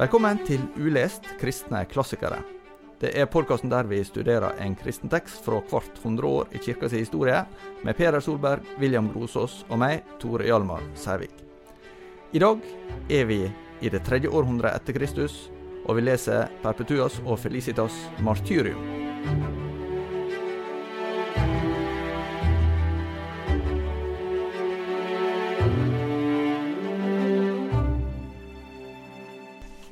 Velkommen til Ulest kristne klassikere. Det er podkasten der vi studerer en kristen tekst fra hvert hundre år i kirkas historie, med Peder Solberg, William Grosås og meg, Tore Hjalmar Sævik. I dag er vi i det tredje århundret etter Kristus, og vi leser Perpetuas og Felicitas martyrium.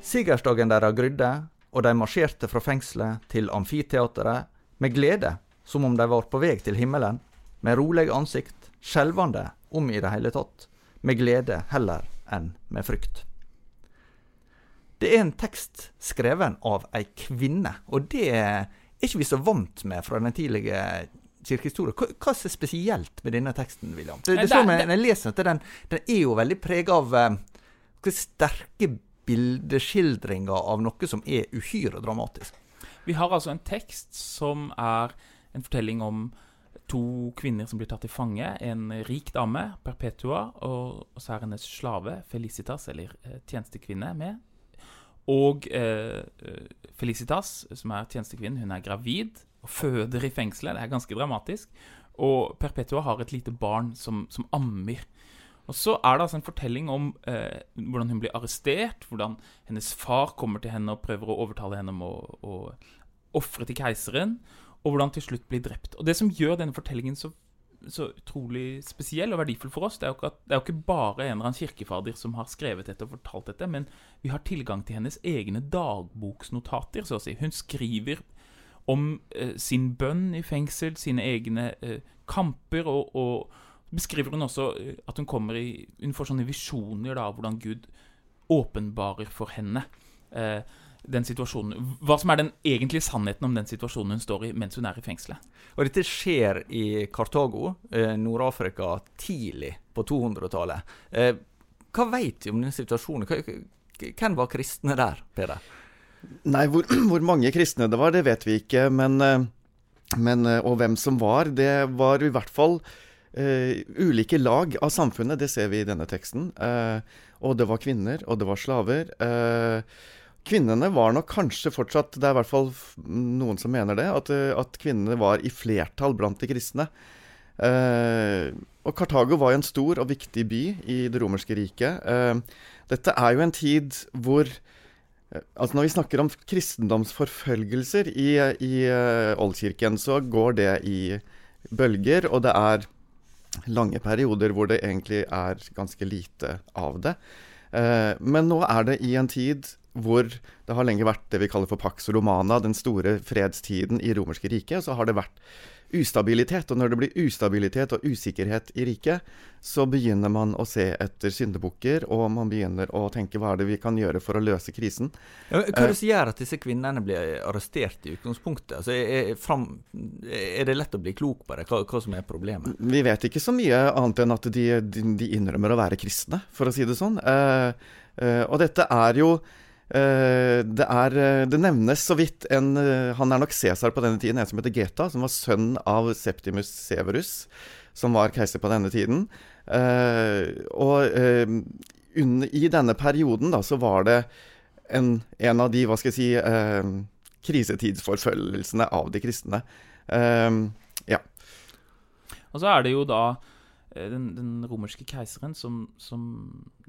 Sigersdagen deres grydde, og de marsjerte fra fengselet til amfiteateret med glede, som om de var på vei til himmelen, med rolig ansikt, skjelvende om i det hele tatt, med glede heller enn med frykt. Det er en tekst skreven av ei kvinne, og det er ikke vi så vant med fra den tidlige kirkehistorie. Hva, er spesielt med denne teksten, William? Det, det, det, det, det, jeg leser den, den er jo veldig prega av uh, sterke bildeskildringer av noe som er uhyre dramatisk. Vi har altså en tekst som er en fortelling om to kvinner som blir tatt til fange. En rik dame, Perpetua, og, så er hennes slave, Felicitas, eller eh, tjenestekvinne, med. Og eh, Felicitas, som er tjenestekvinnen, hun er gravid og føder i fengselet. Det er ganske dramatisk. Og Perpetua har et lite barn som, som ammer. Og så er det altså en fortelling om eh, hvordan hun blir arrestert, hvordan hennes far kommer til henne og prøver å overtale henne om å, å ofre til keiseren, og hvordan til slutt blir drept. Og Det som gjør denne fortellingen så, så utrolig spesiell og verdifull for oss, det er, jo ikke, at, er jo ikke bare en eller annen kirkefader som har skrevet dette og fortalt dette, men vi har tilgang til hennes egne dagboksnotater, så å si. Hun skriver om eh, sin bønn i fengsel, sine egne eh, kamper og, og beskriver hun også eh, at hun kommer i Hun får sånne visjoner da, hvordan Gud åpenbarer for henne eh, den situasjonen Hva som er den egentlige sannheten om den situasjonen hun står i mens hun er i fengselet. Og dette skjer i Kartago, eh, Nord-Afrika, tidlig på 200-tallet. Eh, hva vet vi om den situasjonen? Hvem var kristne der, Peder? Nei, hvor, hvor, mange kristne det var, det vet vi ikke. Men, eh, men, og hvem som var, det var i hvert fall Uh, ulike lag av samfunnet, det ser vi i denne teksten. Uh, og det var kvinner, og det var slaver. Uh, kvinnene var nok kanskje fortsatt Det er i hvert fall noen som mener det. At, at kvinnene var i flertall blant de kristne. og Kartago var jo en stor og viktig by i det romerske riket. dette er jo en tid hvor Altså Når vi snakker om kristendomsforfølgelser i, i oldkirken, så går det i bølger, og det er lange perioder hvor det egentlig er ganske lite av det. Eh, men nå er det i en tid hvor det har lenge vært det vi kaller for Pax Romana, den store fredstiden i romerske riket. Så har det vært ustabilitet. Og når det blir ustabilitet og usikkerhet i riket, så begynner man å se etter syndebukker, og man begynner å tenke hva er det vi kan gjøre for å løse krisen. Ja, hva er det som gjør at disse kvinnene blir arrestert i utgangspunktet? Altså, er, fram, er, det lett å bli klok på det, hva, hva, som er problemet? Vi vet ikke så mye annet enn at de, de, de innrømmer å være kristne, for å si det sånn. Uh, uh, og dette er jo det, er, det, nevnes så vidt en Han er nok Cæsar på denne tiden, en som heter Geta, som var sønn av Septimus Severus, som var keiser på denne tiden. Og i denne perioden da, så var det en, en av de, hva skal jeg si, krisetidsforfølgelsene av de kristne. ja. Og så er det jo da den, den romerske keiseren som, som,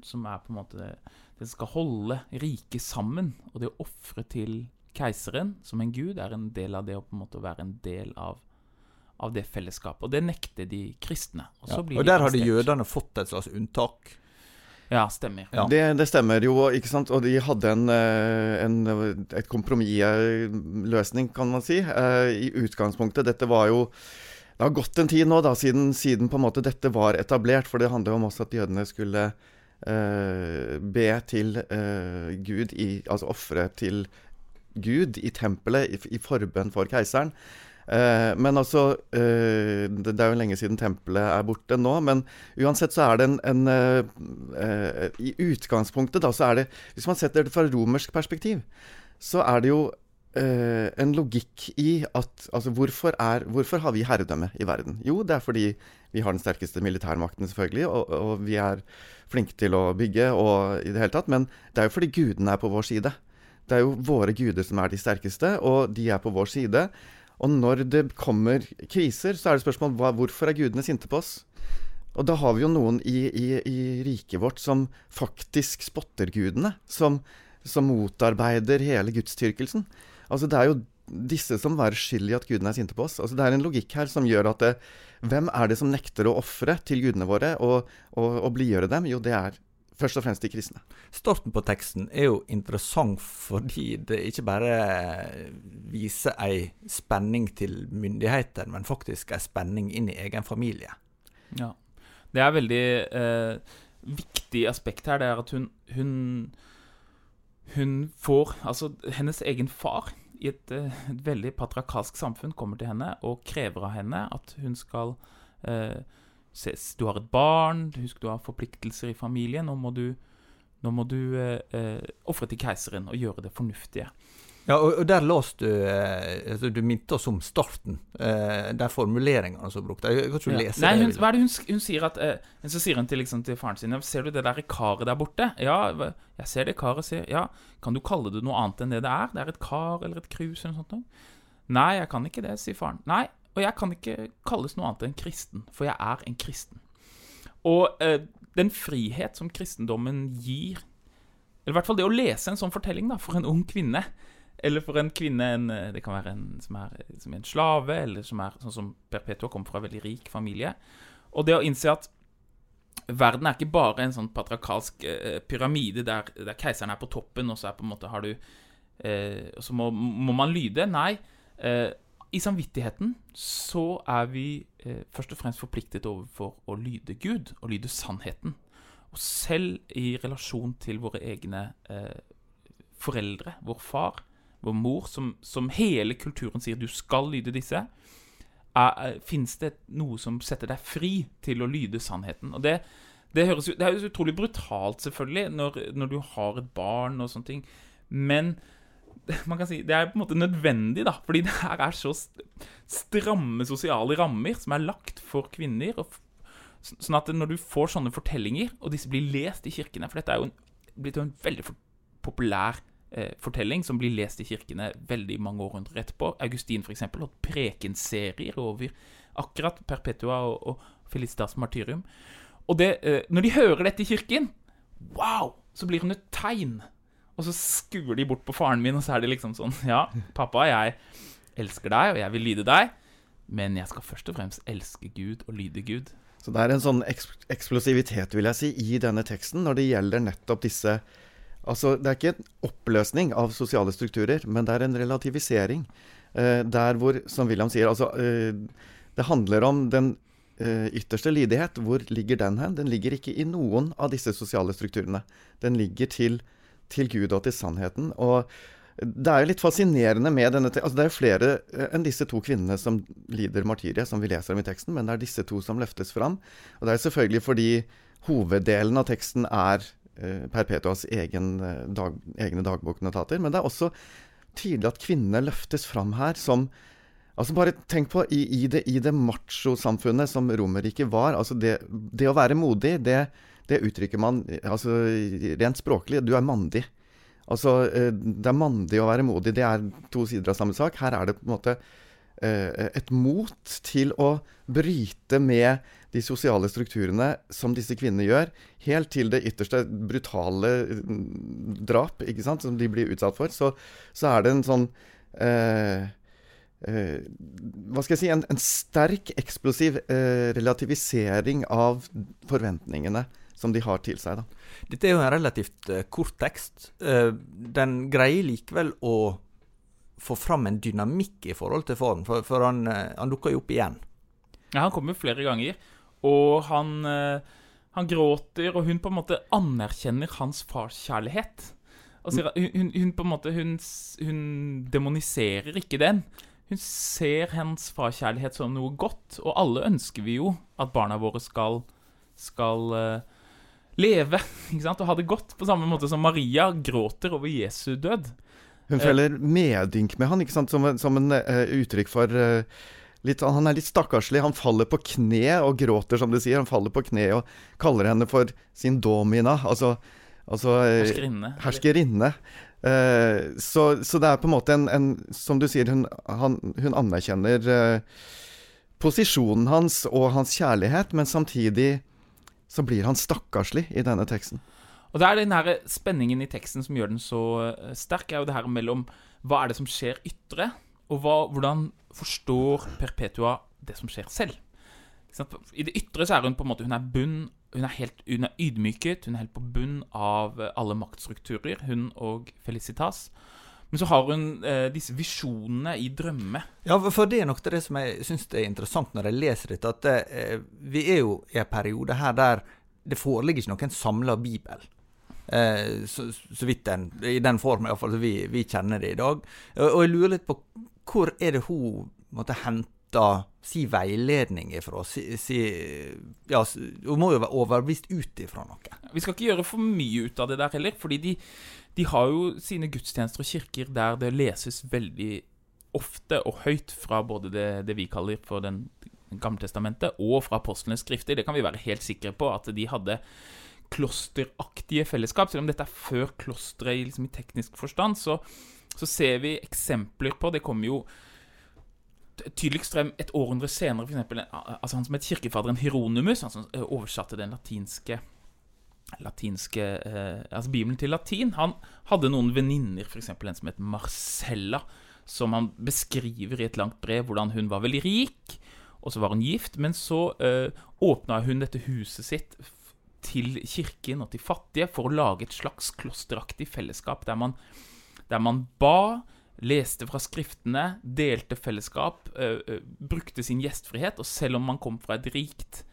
som er på en måte den skal holde riket sammen. Og det å ofre til keiseren som en gud er en del av det å på en måte være en del av, av det fellesskapet. Og det nekter de kristne. Og, ja, og der hadde jødene fått et slags unntak. Ja, stemmer. Ja. Det, det, stemmer jo, ikke sant. Og de hadde en, eh, en, et kompromissløsning, kan man si, eh, i utgangspunktet. Dette var jo Det har gått en tid nå da, siden, siden på en måte dette var etablert, for det handler jo om også at jødene skulle be til uh, Gud i, Altså ofre til Gud i tempelet i, i forbønn for keiseren. Uh, men altså det, det, er jo lenge siden tempelet er borte nå. Men uansett så er det en, en I utgangspunktet, da, så er det Hvis man setter det fra romersk perspektiv, så er det jo eh, en logikk i at Altså, hvorfor, er, hvorfor har vi herredømme i verden? Jo, det er fordi vi har den sterkeste militærmakten, selvfølgelig, og, og vi er flinke til å bygge og i det hele tatt. Men det er jo fordi gudene er på vår side. Det er jo våre guder som er de sterkeste, og de er på vår side. Og når det kommer kriser, så er det spørsmål hva, hvorfor er gudene sinte på oss? Og da har vi jo noen i, i, i riket vårt som faktisk spotter gudene. Som, som motarbeider hele gudstyrkelsen. Altså Det er jo disse som var skyld i at gudene er sinte på oss. Altså Det er en logikk her som gjør at det, hvem er det som nekter å ofre til gudene våre og, og, og blidgjøre dem? Jo, det er først og fremst de kristne. Starten på teksten er jo interessant fordi det ikke bare viser ei spenning til myndigheter, men faktisk ei spenning inn i egen familie. Ja. Det er veldig eh, viktig aspekt her, det er at hun, hun hun får Altså, hennes egen far i et, eh, et, veldig patriarkalsk samfunn kommer til henne og krever av henne at hun skal eh, ses, Du har et barn, husk du har forpliktelser i familien. Nå må du, nå du eh, eh ofre til keiseren og gjøre det fornuftige. Ja, og, og der låste du eh, altså, Du minte oss om starten. Eh, de formuleringene som brukte. Jeg kan ikke ja. lese Nei, hun, hva er det hun, hun sier at eh, Så sier hun til, liksom, til faren sin Ser du det der karet der borte? Ja, jeg ser det karet. Sier, ja, Kan du kalle det noe annet enn det det er? Det er et kar eller et krus eller noe sånt? Nei, jeg kan ikke det, sier faren. Nei, og jeg kan ikke kalles noe annet enn kristen, for jeg er en kristen. Og eh, den frihet som kristendommen gir Eller i hvert fall det å lese en sånn fortelling da, for en ung kvinne eller for en kvinne en, eh, Det kan være en som er, som er en slave, eller som er sånn som Perpetua, kommer fra en veldig rik familie. Og det å innse at verden er ikke bare en sånn patriarkalsk eh, pyramide der, der, keiseren er på toppen, og så er på en måte har du eh, så må, må, man lyde. Nei. Eh, I samvittigheten så er vi eh, først og fremst forpliktet overfor å lyde Gud, og lyde sannheten. Og selv i relasjon til våre egne eh, foreldre, vår far, vår mor, som, som, hele kulturen sier du skal lyde disse, fins det noe som setter deg fri til å lyde sannheten. Og det, det, høres, det er utrolig brutalt, selvfølgelig, når, når, du har et barn og sånne ting. Men man kan si, det er på en måte nødvendig, da. Fordi det her er så stramme sosiale rammer som er lagt for kvinner. Og, sånn at når du får sånne fortellinger, og disse blir lest i kirkene For dette er jo en, blitt jo en veldig populær fortelling som blir lest i kirkene veldig mange århundrer etterpå. Augustin f.eks. holdt prekenserier over akkurat Perpetua og, og Felicitas martyrium. Og det, eh, når de hører dette i kirken, wow, så blir hun et tegn. Og så skuer de bort på faren min, og så er det liksom sånn Ja, pappa, jeg elsker deg, og jeg vil lyde deg, men jeg skal først og fremst elske Gud og lyde Gud. Så det er en sånn eksplosivitet, vil jeg si, i denne teksten når det gjelder nettopp disse Altså, det er ikke en oppløsning av sosiale strukturer, men det er en relativisering. Eh, der hvor, som William sier, altså eh, Det handler om den eh, ytterste lydighet. Hvor ligger den hen? Den ligger ikke i noen av disse sosiale strukturene. Den ligger til, til Gud og til sannheten. Og det er jo litt fascinerende med denne altså Det er jo flere eh, enn disse to kvinnene som lider martyriet, som vi leser om i teksten, men det er disse to som løftes fram. Og det er selvfølgelig fordi hoveddelen av teksten er Perpetuas egen, eh, dag, egne dagboknotater. Men det er også tydelig at kvinnene løftes fram her som Altså Bare tenk på i, i det, i det machosamfunnet som Romerriket var. altså det, det, å være modig, det, det, uttrykker man altså rent språklig. Du er mandig. Altså, eh, det er mandig å være modig. Det er to sider av samme sak. Her er det på en måte et mot til å bryte med de sosiale strukturene som disse kvinnene gjør, helt til det ytterste brutale mm, drap ikke sant, som de blir utsatt for, så, så er det en sånn eh, eh, Hva skal jeg si En, en sterk, eksplosiv eh, relativisering av forventningene som de har til seg. Da. Dette er jo en relativt uh, kort tekst. Uh, den greier likevel å få fram en dynamikk i forhold til form, for, for han, uh, han dukker jo opp igjen. Ja, Han kommer flere ganger. Og han, eh, han gråter, og hun på en måte anerkjenner hans farskjærlighet. Altså, hun, hun, på en måte hun, hun, demoniserer ikke den. Hun ser hans farskjærlighet som noe godt, og alle ønsker vi jo at barna våre skal, skal uh, leve ikke sant? og ha det godt, på samme måte som Maria gråter over Jesu død. Hun føler medynk med han, ikke sant? som, som en uh, uttrykk for eh, litt, Han er litt stakkarslig. Han faller på kne og gråter, som du sier. Han faller på kne og kaller henne for sin domina, altså, altså eh, Herskerinne. herskerinne. Eh, så, så det er på en måte en, en Som du sier, hun, han, hun anerkjenner eh, posisjonen hans og hans kjærlighet, men samtidig så blir han stakkarslig i denne teksten. Og det er den her spenningen i teksten som gjør den så eh, sterk, er jo det her mellom hva er det som skjer ytre, og hva, hvordan forstår Perpetua det som skjer selv. I det ytre så er hun på en måte Hun er bunn Hun er helt hun er ydmyket, hun er helt på bunn av eh, alle maktstrukturer, hun og Felicitas. Men så har hun eh, disse visjonene i drømme. Ja, for- det er nok det som jeg syns er interessant når jeg leser dette, at eh, vi er jo i en periode her der det foreligger ikke noen samla bibel. Eh, så, så vidt den, i den form iallfall vi, vi kjenner det i dag. Og, og jeg lurer litt på hvor er det hun måtte hente si veiledning ifra? Si, si, ja, hun må jo være overbevist ut ifra noe. Vi skal ikke gjøre for mye ut av det der heller, fordi de, de har jo sine gudstjenester og kirker der det leses veldig ofte og høyt fra både det, det vi kaller for den Gammeltestamentet, og fra apostlenes skrifter. Det kan vi være helt sikre på, at de hadde klosteraktige fellesskap. Selv om dette er før klosteret liksom, i teknisk forstand, så, så ser vi eksempler på Det kommer jo tydeligst frem et århundre senere, eksempel, altså han som het kirkefaderen Hieronymus, han som oversatte den latinske latinske eh, Altså Bibelen til latin. Han hadde noen venninner, f.eks. en som het Marcella, som han beskriver i et langt brev hvordan hun var veldig rik, og så var hun gift, men så eh, åpna hun dette huset sitt til kirken og til fattige for å lage et slags klosteraktig fellesskap der man, der man ba, leste fra skriftene, delte fellesskap, brukte sin gjestfrihet, og selv om man kom fra et rikt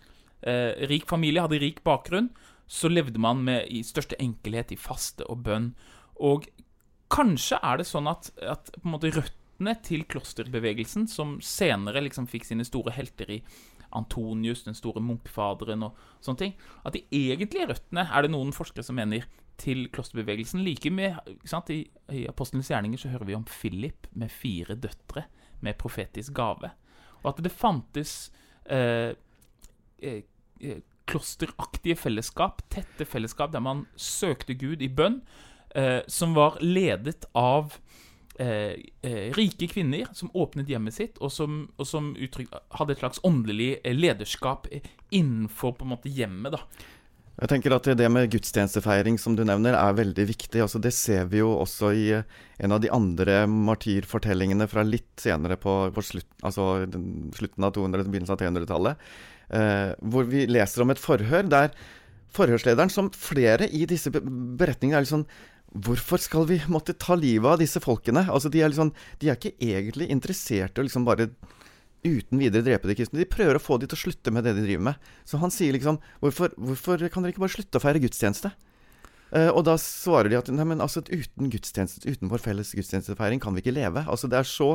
rik familie, hadde rik bakgrunn, så levde man med i største enkelhet i faste og bønn. Og kanskje er det sånn at, at på en måte røttene til klosterbevegelsen, som senere liksom fikk sine store helter i Antonius, den store munkfaderen og sånne ting, at de egentlige røttene, er det noen forskere som mener, til klosterbevegelsen like med? I, I Apostelens gjerninger så hører vi om Philip med fire døtre med profetisk gave. Og at det fantes eh, eh, eh, klosteraktige fellesskap, tette fellesskap der man søkte Gud i bønn, eh, som var ledet av eh, eh, rike kvinner som åpnet hjemmet sitt, og som, og som uttrykk, hadde et slags åndelig lederskap innenfor på en måte hjemmet. da. Jeg tenker at det med gudstjenestefeiring som du nevner, er veldig viktig. Altså, det ser vi jo også i eh, en av de andre martyrfortellingene fra litt senere på, på slutt, altså, slutten av 200- begynnelsen av 300-tallet. Eh, hvor vi leser om et forhør der forhørslederen, som flere i disse beretningene, er litt sånn Hvorfor skal vi måtte ta livet av disse folkene? Altså, de er, liksom, de er ikke egentlig interessert i å liksom bare uten videre drepe de kristne. De prøver å få de til å slutte med det de driver med. Så han sier liksom Hvorfor, hvorfor kan dere ikke bare slutte å feire gudstjeneste? Uh, og da svarer de at nei, men altså, uten gudstjeneste, uten vår felles gudstjenestefeiring kan vi ikke leve. Altså Det er så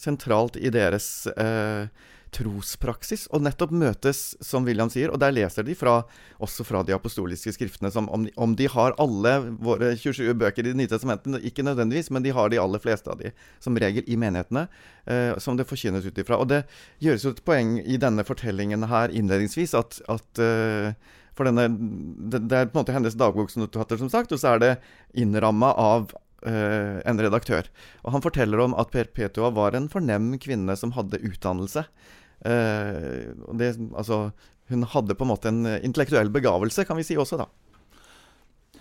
sentralt i deres eh, trospraksis og nettopp møtes, som William sier. Og der leser de fra, også fra de apostoliske skriftene, som om de, om de har alle våre 27 bøker i Det nye testamentet, ikke nødvendigvis, men de har de aller fleste av de som regel i menighetene, eh, som det forkynnes ut ifra. Og det gjøres jo et poeng i denne fortellingen her innledningsvis at, at eh, for denne, det, det er på en måte hennes dagboksnotater, som sagt, og så er det innramma av eh, en redaktør. Og han forteller om at Perpetua var en fornem kvinne som hadde utdannelse. Uh, det, altså, hun hadde på en måte en intellektuell begavelse, kan vi si også, da.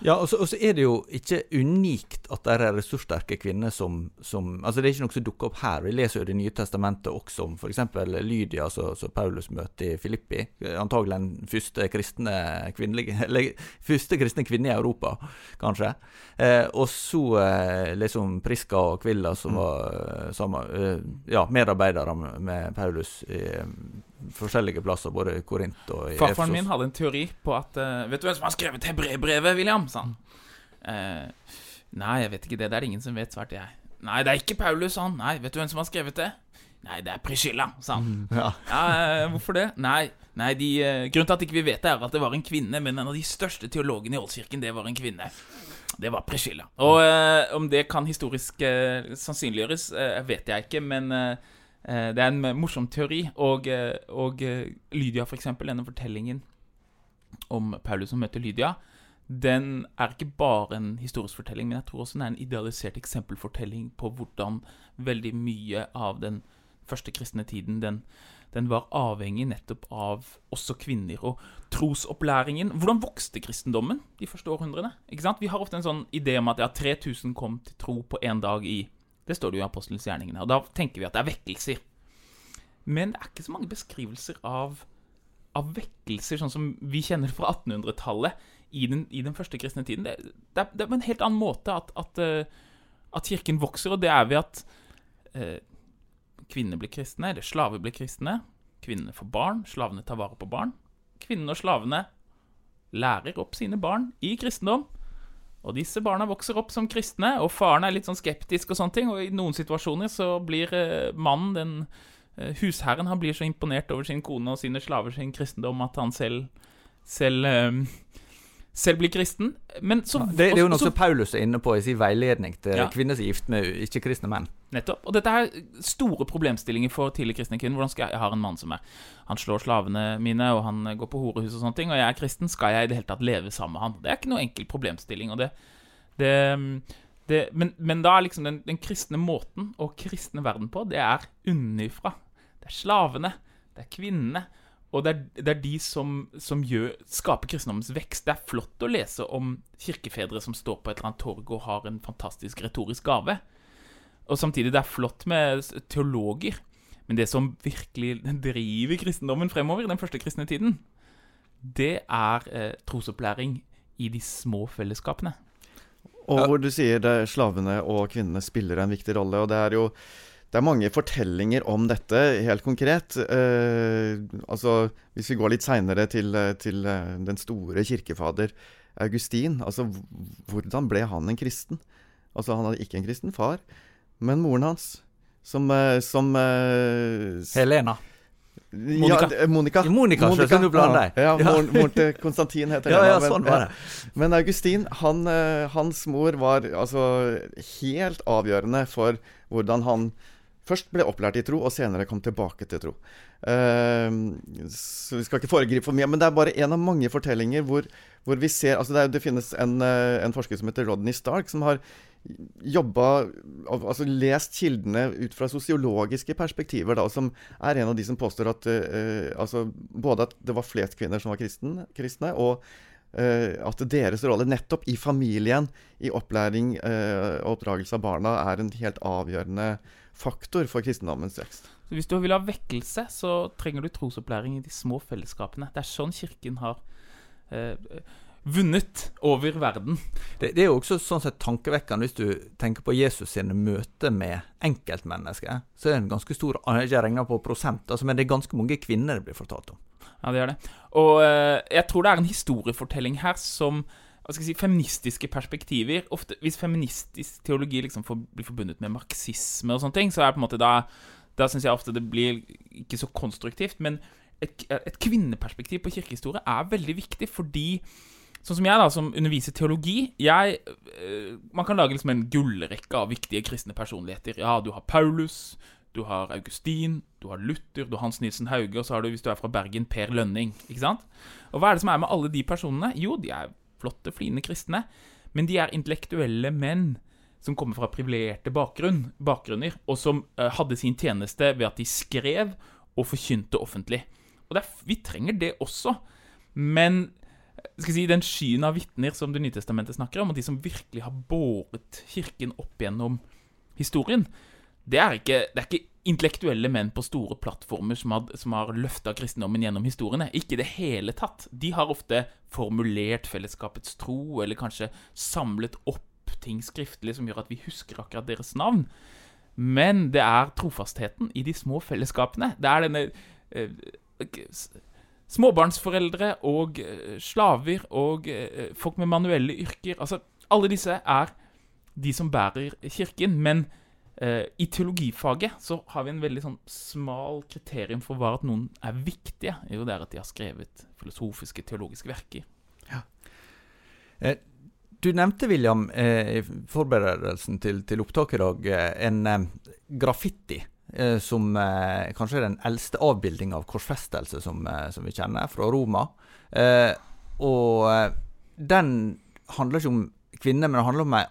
Ja, og så, og så er det jo ikke unikt at det er ressurssterke kvinner som, som Altså, det er ikke noe som dukker opp her. Vi leser jo Det nye testamentet også om f.eks. Lydia, som Paulus møter i Filippi. Antagelig den første kristne kvinnelige Eller første kristne kvinne i Europa, kanskje. Eh, og så eh, liksom Priska og Kvilla, som Mm. var mm. samme, eh, ja, medarbeidere med, Paulus i forskjellige plasser, både i Korint og i Farfaren min hadde en teori på at uh, Vet du hvem som har skrevet hebreerbrevet, William? sa han. Uh, nei, jeg vet ikke det. Det er det ingen som vet, svarte jeg. Nei, det er ikke Paulus, sa han. Nei, vet du hvem som har skrevet det? Nei, det er Priscilla, sa han. Ja. Ja, eh, hvorfor det? Nei, Nei, de, Grunnen til at ikke vi vet det, er at det var en kvinne, men en av de største teologene i Oldkirken, det var en kvinne. Det var Priscilla. Og eh, om det kan historisk eh, sannsynliggjøres, eh, vet jeg ikke, men det er en morsom teori. Og, eh, og eh, Lydia, for eksempel, denne fortellingen om Paulus som møter Lydia, den er ikke bare en historisk fortelling, men jeg tror også den er en idealisert eksempelfortelling på hvordan veldig mye av den første kristne tiden den, den var avhengig nettopp av også kvinner. Og trosopplæringen Hvordan vokste kristendommen de første århundrene? Vi har ofte en sånn idé om at ja, 3000 kom til tro på én dag i Det står det jo i Apostelens gjerningene. Og da tenker vi at det er vekkelser. Men det er ikke så mange beskrivelser av, av vekkelser sånn som vi kjenner fra 1800-tallet i i den første kristne tiden. Det, det, er, det er på en helt annen måte at, at, eh, at kirken vokser, og det er ved at eh, kvinner blir kristne, eller slaver blir kristne. Kvinnene får barn, slavene tar vare på barn. Kvinnene og slavene lærer opp sine barn i kristendom. Og disse barna vokser opp som kristne, og faren er litt sånn skeptisk, og sånne ting, og i noen situasjoner så blir eh, mannen, den eh, husherren, han blir så imponert over sin kone og sine slaver sin kristendom at han selv, selv eh, selv bli kristen. Men så, Det, det er jo noe som Paulus er inne på i sin veiledning til Ja. kvinner som er gift med ikke-kristne menn. Nettopp. Og dette er store problemstillinger for tidlig kristne kvinner. Hvordan skal jeg, jeg har en mann som er Han slår slavene mine, og han går på horehus og sånne ting, og jeg er kristen. Skal jeg i det hele tatt leve sammen med han? Det er ikke noe enkel problemstilling. Og det, det, det, men, men da er liksom den, den kristne måten å kristne verden på, det er unnifra. Det er slavene. Det er kvinnene. Og det er, det er de som, som gjør, skaper kristendommens vekst. Det er flott å lese om kirkefedre som står på et eller annet torg og har en fantastisk retorisk gave. Og samtidig det er flott med teologer. Men det som virkelig driver kristendommen fremover den første kristne tiden, det er eh, trosopplæring i de små fellesskapene. Og hvor du sier det, slavene og kvinnene spiller en viktig rolle. Og det er jo det er mange fortellinger om dette, helt konkret. Eh, altså, Hvis vi går litt seinere til, eh, til eh, den store kirkefader Augustin. Altså, hvordan ble han en kristen? Altså, Han hadde ikke en kristen far, men moren hans, som, eh, som Helena. Ja, Monica. d- Monica. Monica, skjønner du blander deg. ja Ja. moren, moren til Konstantin heter Ja, ja, men- sånn var det. men Augustin, han, hans mor var altså helt avgjørende for hvordan han først ble opplært i tro, og senere kom tilbake til tro. Eh, så Vi skal ikke foregripe for mye, men det er bare en av mange fortellinger hvor, hvor vi ser altså det, er, det finnes en, eh, en forsker som heter Rodney Stark, som har jobba Altså lest kildene ut fra sosiologiske perspektiver, da, som er en av de som påstår at uh, altså både at det var flest kvinner som var kristen, kristne, og uh, at deres rolle nettopp i familien, i opplæring og og oppdragelse av barna, er en helt avgjørende faktor for kristendommens vekst. Så Hvis du vil ha vekkelse, så trenger du trosopplæring i de små fellesskapene. Det er sånn Kirken har eh, vunnet over verden. Det, det er jo også sånn sett tankevekkende hvis du tenker på Jesus sine møter med enkeltmennesker. Så er det en ganske stor Jeg regner på prosent, altså, men det er ganske mange kvinner det blir fortalt om. Ja, det gjør det. Og eh, jeg tror det er en historiefortelling her som hva skal jeg si, Feministiske perspektiver ofte, Hvis feministisk teologi liksom får, blir forbundet med marxisme og sånne ting, så er det på en måte da Da syns jeg ofte det blir ikke så konstruktivt. Men et, et kvinneperspektiv på kirkehistorie er veldig viktig fordi Sånn som jeg, da, som underviser teologi jeg, eh, Man kan lage liksom en gullrekke av viktige kristne personligheter. Ja, du har Paulus, du har Augustin, du har Luther, du har Hans Nilsen Hauge, og så har du, hvis du er fra Bergen, Per Lønning. Ikke sant? Og hva er det som er med alle de personene? Jo, de er flotte, fline kristne, men de er intellektuelle menn som kommer fra privilegerte bakgrunn, bakgrunner, og som eh, hadde sin tjeneste ved at de skrev og forkynte offentlig. Og er, vi trenger det også, men eh, skal si, den skyen av vitner som Det nye testamentet snakker om, og de som virkelig har båret kirken opp gjennom historien, det er ikke, det er ikke intellektuelle menn på store plattformer som har, som har løfta kristendommen gjennom historiene. Ikke i det hele tatt. De har ofte formulert fellesskapets tro, eller kanskje samlet opp ting skriftlig som gjør at vi husker akkurat deres navn. Men det er trofastheten i de små fellesskapene. Det er denne eh, Småbarnsforeldre og eh, slaver og eh, folk med manuelle yrker. Altså, alle disse er de som bærer kirken. Men I teologifaget så har vi en veldig sånn smal kriterium for hva at noen er viktige. Jo, det er at de har skrevet filosofiske, teologiske verker. Du nevnte, William, eh, i forberedelsen til, til opptaket i dag, eh, en eh, graffiti. eh, Som eh, kanskje er den eldste avbildinga av korsfestelse som, eh, som vi kjenner, fra Roma. Eh, og eh, den handler ikke om kvinner, men det handler om ei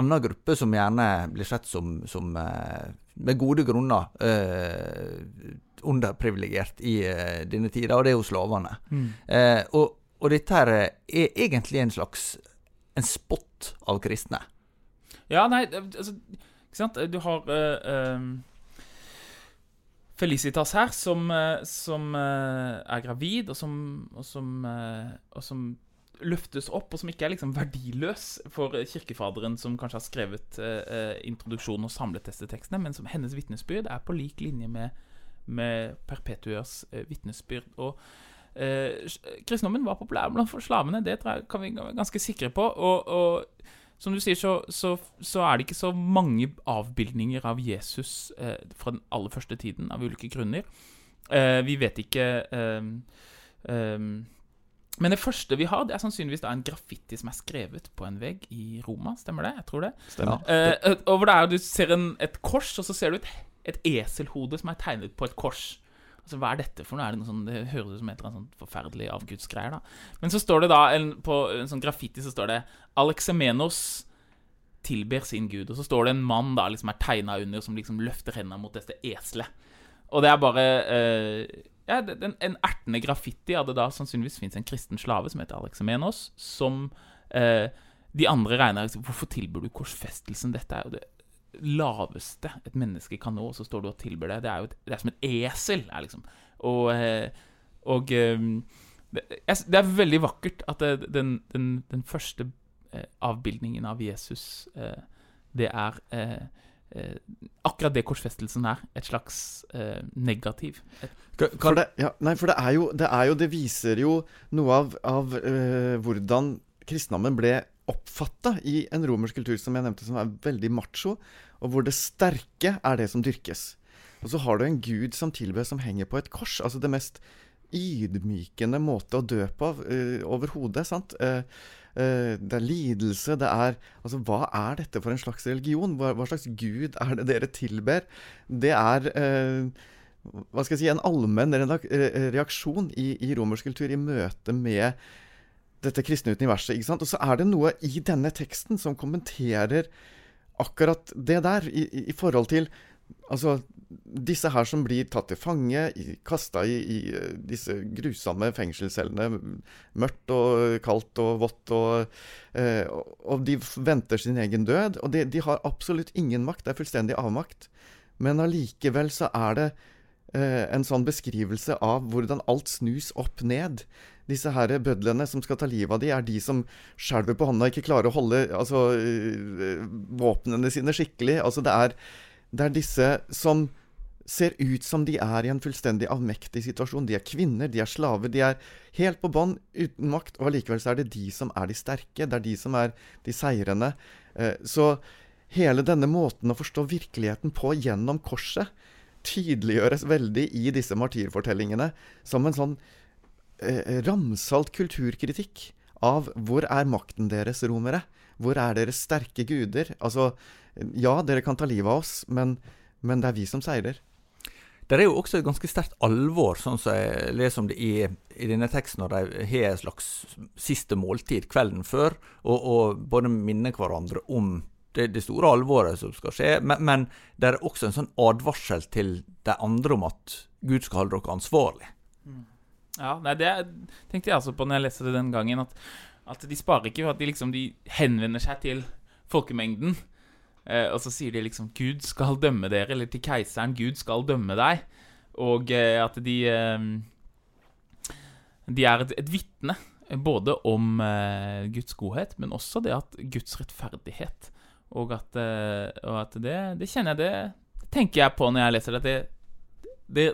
anna gruppe som gjerne blir sett som, som eh, med gode grunner eh, underprivilegert i eh, denne tida, og det er jo slavene. Eh, og, og dette her er egentlig en slags en spott av kristne. Ja, nei, altså Ikke sant? Du har uh, ehm, Felicitas her, som, som er gravid, og som, og, som, og som løftes opp, og som ikke er liksom verdiløs for kirkefaderen, som kanskje har skrevet eh, eh, introduksjonen og samlet disse tekstene, men som hennes vitnesbyrd er på lik linje med, med Perpetuers eh, vitnesbyrd. Og eh, kristendommen var populær blant slavene, det jeg kan vi være ganske sikre på. Og, og som du sier, så, så, så er det ikke så mange avbildninger av Jesus eh, fra den aller første tiden, av ulike grunner. Eh, vi vet ikke eh, eh, Men det første vi har, det er sannsynligvis da en graffiti som er skrevet på en vegg i Roma. Stemmer det? Jeg tror det. Stemmer. Eh, eh, og hvor det er, du ser en, et kors, og så ser du et, et eselhode som er tegnet på et kors. Altså, Hva er dette for noe? Er det, noe sånn, det høres ut som et eller annet sånn forferdelig avgudsgreier. da. Men så står det da, en, på en sånn graffiti så står det Alexemenos tilber sin gud. Og så står det en mann da, liksom er tegna under, som liksom løfter hendene mot dette eselet. Og det er bare eh, ja, den, en, en ertende graffiti av det da sannsynligvis fins en kristen slave som heter Alexemenos, som eh, de andre regner liksom, Hvorfor tilbyr du korsfestelsen? Dette er jo det laveste et menneske kan nå, og så står du og tilbyr det. Det er jo et, det er som et esel. Er liksom. Og, eh, og eh, det, det er veldig vakkert at det, den, den, den første eh, avbildningen av Jesus, eh, det er eh, Akkurat det korsfestelsen er. Et slags eh, negativ. Et, For det, ja, nei, for det er jo Det, er jo, det viser jo noe av, av eh, hvordan kristendommen ble oppfatta i en romersk kultur som jeg nevnte, som er veldig macho, og hvor det sterke er det som dyrkes. Og så har du en gud som tilbes som henger på et kors. Altså det mest ydmykende måte å dø på uh, overhodet. sant? Eh, det er lidelse, det er Altså, hva er dette for en slags religion? Hva, hva slags gud er det dere tilber? Det er eh, hva skal jeg si, en allmenn reaksjon i, i romersk kultur i møte med dette kristne universet. ikke sant? Og så er det noe i denne teksten som kommenterer akkurat det der, i, i, i forhold til altså, disse her som blir tatt til fange, kasta i, i eh, disse grusomme fengselscellene. Mørkt og kaldt og vått, og, eh, og- de venter sin egen død. Og de, de har absolutt ingen makt, det er fullstendig avmakt. Men allikevel så er det eh, en sånn beskrivelse av hvordan alt snus opp ned. Disse her bødlene som skal ta livet av de, er de som skjelver på hånda ikke klarer å holde altså, våpnene sine skikkelig. Altså, det er, det er disse som ser ut som de er i en fullstendig avmektig situasjon. De er kvinner, de er slaver, de er helt på bånn, uten makt, og allikevel så er det de som er de sterke. Det er de som er de seirende. Eh, så hele denne måten å forstå virkeligheten på gjennom korset tydeliggjøres veldig i disse martyrfortellingene som en sånn eh, ramsalt kulturkritikk av hvor er makten deres, romere? Hvor er deres sterke guder? Altså, ja, dere kan ta livet av oss, men, men det er vi som seirer. Det er jo også et ganske sterkt alvor, sånn som jeg leser om det i, i denne teksten, når de har et slags siste måltid kvelden før, og, og både minner hverandre om det, det store alvoret som skal skje, men, men det er også en sånn advarsel til de andre om at Gud skal holde dere ansvarlig. Ja, nei, det tenkte jeg altså på når jeg leste det den gangen. At, at de sparer ikke, at de liksom de henvender seg til folkemengden. Eh, og så sier de liksom 'Gud skal dømme dere', eller til keiseren 'Gud skal dømme deg'. Og eh, at de eh, De er et, et vitne både om Guds godhet, men også det at Guds rettferdighet. Og at, og at det, det kjenner jeg det, tenker jeg på når jeg leser det. Det,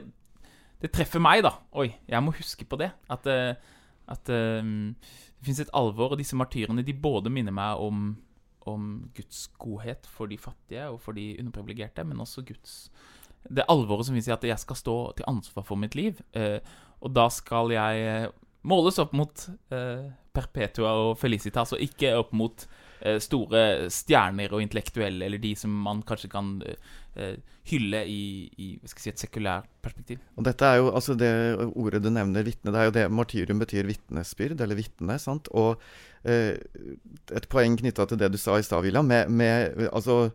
det, treffer meg, da. Oi, jeg må huske på det. At, at det fins et alvor, og disse martyrene de både minner meg om, om Guds godhet for de fattige og for de underprivilegerte, men også Guds Det alvoret som viser at jeg skal stå til ansvar for mitt liv. Eh, og da skal jeg eh, måles opp mot eh, Perpetua og Felicitas, og ikke opp mot eh, store stjerner og intellektuelle, eller de som man kanskje kan eh, hylle i, i si, et sekulært perspektiv. Og dette er jo, altså Det ordet du nevner, vitne, det er jo det Martyrium betyr vitnesbyrd, eller vitne. sant? Og eh, et poeng knytta til det du sa i stad, William, med, med altså,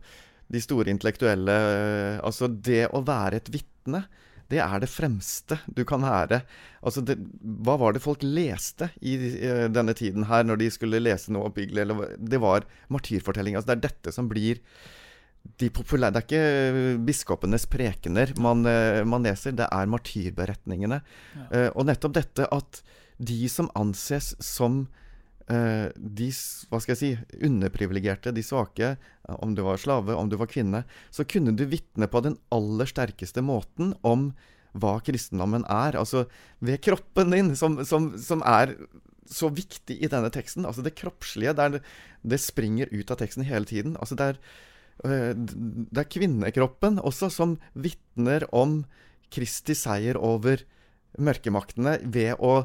de store intellektuelle eh, Altså det å være et vitne, det er det fremste du kan være. Altså det, hva var det folk leste i i denne tiden her, når de skulle lese noe oppbyggelig? Eller, det var martyrfortelling. Altså det er dette som blir de populære Det er ikke biskopenes prekener man, eh, man leser, det er martyrberetningene. Ja. Uh, og nettopp dette at de som anses som uh, de hva skal jeg si, underprivilegerte, de svake, eh, om du var slave, om du var kvinne, så kunne du vitne på den aller sterkeste måten om hva kristendommen er. Altså ved kroppen din, som, som, som er så viktig i denne teksten. Altså det kroppslige, det, det springer ut av teksten hele tiden. Altså det er, eh, det er kvinnekroppen også som vitner om Kristi seier over mørkemaktene ved å